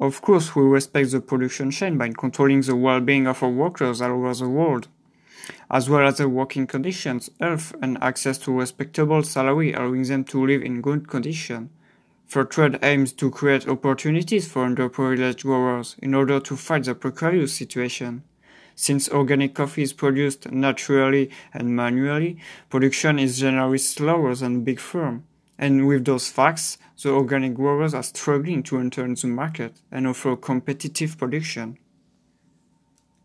Of course, we respect the production chain by controlling the well-being of our workers all over the world, as well as their working conditions, health, and access to respectable salary, allowing them to live in good condition. Fair trade aims to create opportunities for underprivileged growers in order to fight the precarious situation. Since organic coffee is produced naturally and manually, production is generally slower than big firm. And with those facts, the organic growers are struggling to enter the market and offer competitive production.